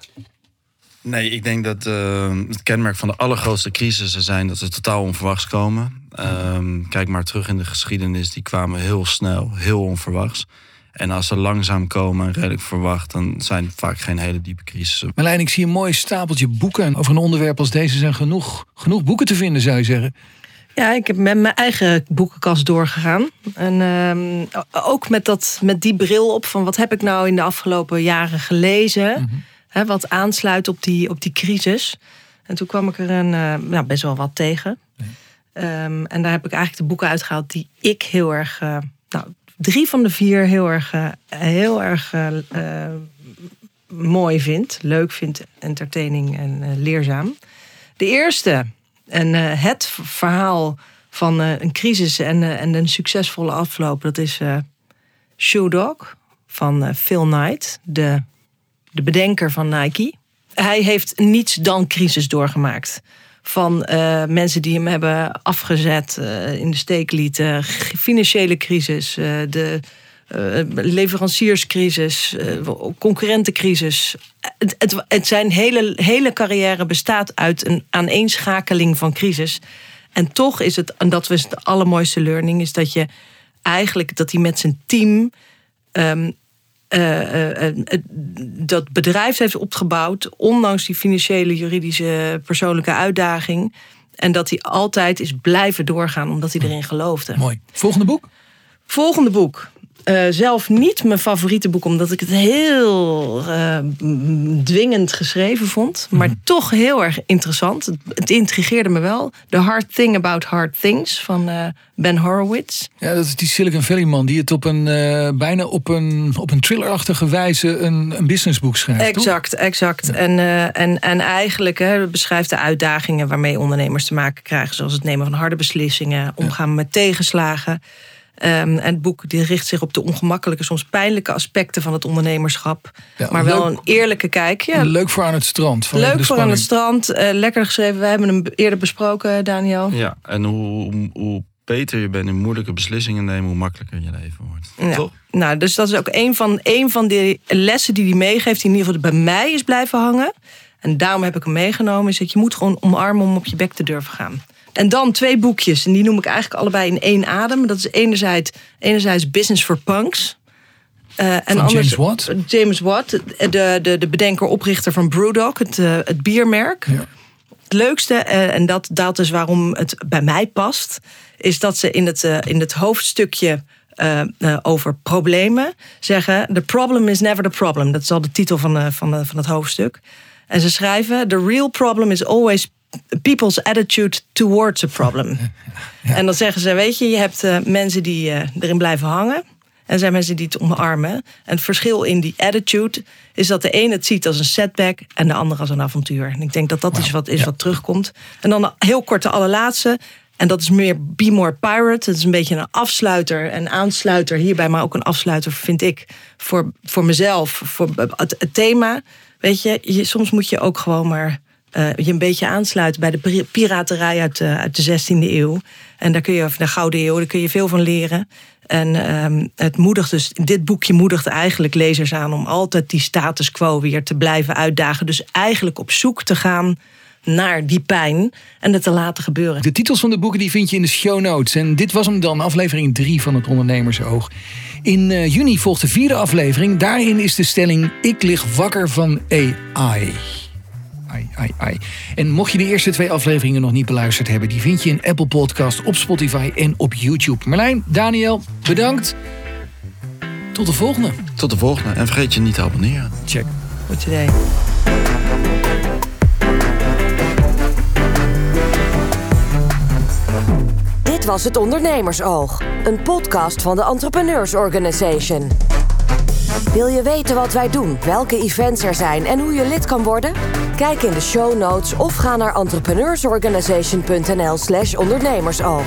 Nee, ik denk dat eh, het kenmerk van de allergrootste crisissen zijn dat ze totaal onverwachts komen. Ehm, kijk maar terug in de geschiedenis, die kwamen heel snel, heel onverwachts. En als ze langzaam komen en redelijk verwacht, dan zijn het vaak geen hele diepe crisissen. Marlijn, ik zie een mooi stapeltje boeken. Over een onderwerp als deze zijn genoeg, genoeg boeken te vinden, zou je zeggen. Ja, ik heb met mijn eigen boekenkast doorgegaan. En ehm, ook met, dat, met die bril op van wat heb ik nou in de afgelopen jaren gelezen. Hè, wat aansluit op die, op die crisis. En toen kwam ik er een, nou, best wel wat tegen. Ehm, en daar heb ik eigenlijk de boeken uitgehaald die ik heel erg, eh, nou, drie van de vier heel erg, eh, heel erg mooi vind. Leuk vind, entertaining en leerzaam. De eerste, en het verhaal van een crisis en, en een succesvolle afloop, dat is Shoe Dog van Phil Knight, de, de bedenker van Nike. Hij heeft niets dan crisis doorgemaakt. Van eh, mensen die hem hebben afgezet, eh, in de steek lieten, financiële crisis, eh, de leverancierscrisis, concurrentencrisis. Het, het, het zijn hele, hele carrière bestaat uit een aaneenschakeling van crisis. En toch is het, en dat was de allermooiste learning, is dat je eigenlijk dat hij met zijn team ehm, eh, eh, eh, dat bedrijf heeft opgebouwd, ondanks die financiële, juridische, persoonlijke uitdaging. En dat hij altijd is blijven doorgaan omdat hij erin geloofde. Mooi. Volgende boek? Volgende boek. Eh, zelf niet mijn favoriete boek, omdat ik het heel eh, dwingend geschreven vond. Maar toch heel erg interessant. Het, het intrigeerde me wel. The Hard Thing About Hard Things van eh, Ben Horowitz. Ja, dat is die Silicon Valley man die het op een, bijna op een, op een thrillerachtige wijze een, een businessboek schrijft. toch? Exact, exact. En, en, en eigenlijk hè, beschrijft de uitdagingen waarmee ondernemers te maken krijgen. Zoals het nemen van harde beslissingen, omgaan met tegenslagen. Ehm, en het boek die richt zich op de ongemakkelijke, soms pijnlijke aspecten van het ondernemerschap. Ja, maar wel leuk- een eerlijke kijk. Ja, Leuk voor aan het strand. leuk de voor aan het strand. eh, lekker geschreven. We hebben hem eerder besproken, Daniel. Ja, en hoe, hoe beter je bent in moeilijke beslissingen nemen, hoe makkelijker je leven wordt. Ja. Toch? Nou, dus dat is ook een van, een van de lessen die hij meegeeft, die in ieder geval bij mij is blijven hangen. En daarom heb ik hem meegenomen, is dat je moet gewoon omarmen om op je bek te durven gaan. En dan twee boekjes, en die noem ik eigenlijk allebei in één adem. Dat is enerzijds, enerzijds Business for Punks. Eh, en Van anders, James Watt? James Watt, de, de, de bedenker, oprichter van Brewdog, het, eh, het biermerk. Ja. Het leukste, eh, en dat, dat is waarom het bij mij past, is dat ze in het, in het hoofdstukje over problemen zeggen: The problem is never the problem. Dat is al de titel van, van, van het hoofdstuk. En ze schrijven: The real problem is always people's attitude towards a problem. En dan zeggen ze: Weet je, je hebt eh, mensen die eh, erin blijven hangen. En zijn mensen die het omarmen. En het verschil in die attitude is dat de een het ziet als een setback en de ander als een avontuur. En ik denk dat dat is wat, is wat terugkomt. En dan heel kort de allerlaatste. En dat is meer Be More Pirate. Het is een beetje een afsluiter en aansluiter hierbij, maar ook een afsluiter vind ik voor, voor mezelf, voor het, het thema. Weet je, je, soms moet je ook gewoon maar eh, je een beetje aansluiten bij de pi- piraterij uit de, uit de 16e eeuw. En daar kun je, of de Gouden Eeuw, daar kun je veel van leren. En ehm, het moedigt dus, dit boekje moedigt eigenlijk lezers aan om altijd die status quo weer te blijven uitdagen. Dus eigenlijk op zoek te gaan naar die pijn en het te laten gebeuren. De titels van de boeken die vind je in de show notes. En dit was hem dan, aflevering 3 van het Ondernemersoog. In eh, juni volgt de vierde aflevering. Daarin is de stelling: Ik lig wakker van AI. Ai, ai, ai. En mocht je de eerste twee afleveringen nog niet beluisterd hebben, die vind je in Apple Podcast, op Spotify en op YouTube. Marlijn, Daniel, bedankt. Tot de volgende. Tot de volgende. En vergeet je niet te abonneren. Check. Goed idee. Dit was het Ondernemersoog, een podcast van de Entrepreneurs Organization. Wil je weten wat wij doen, welke events er zijn en hoe je lid kan worden? Kijk in de show notes of ga naar entrepreneursorganization.nl/slash ondernemersoog.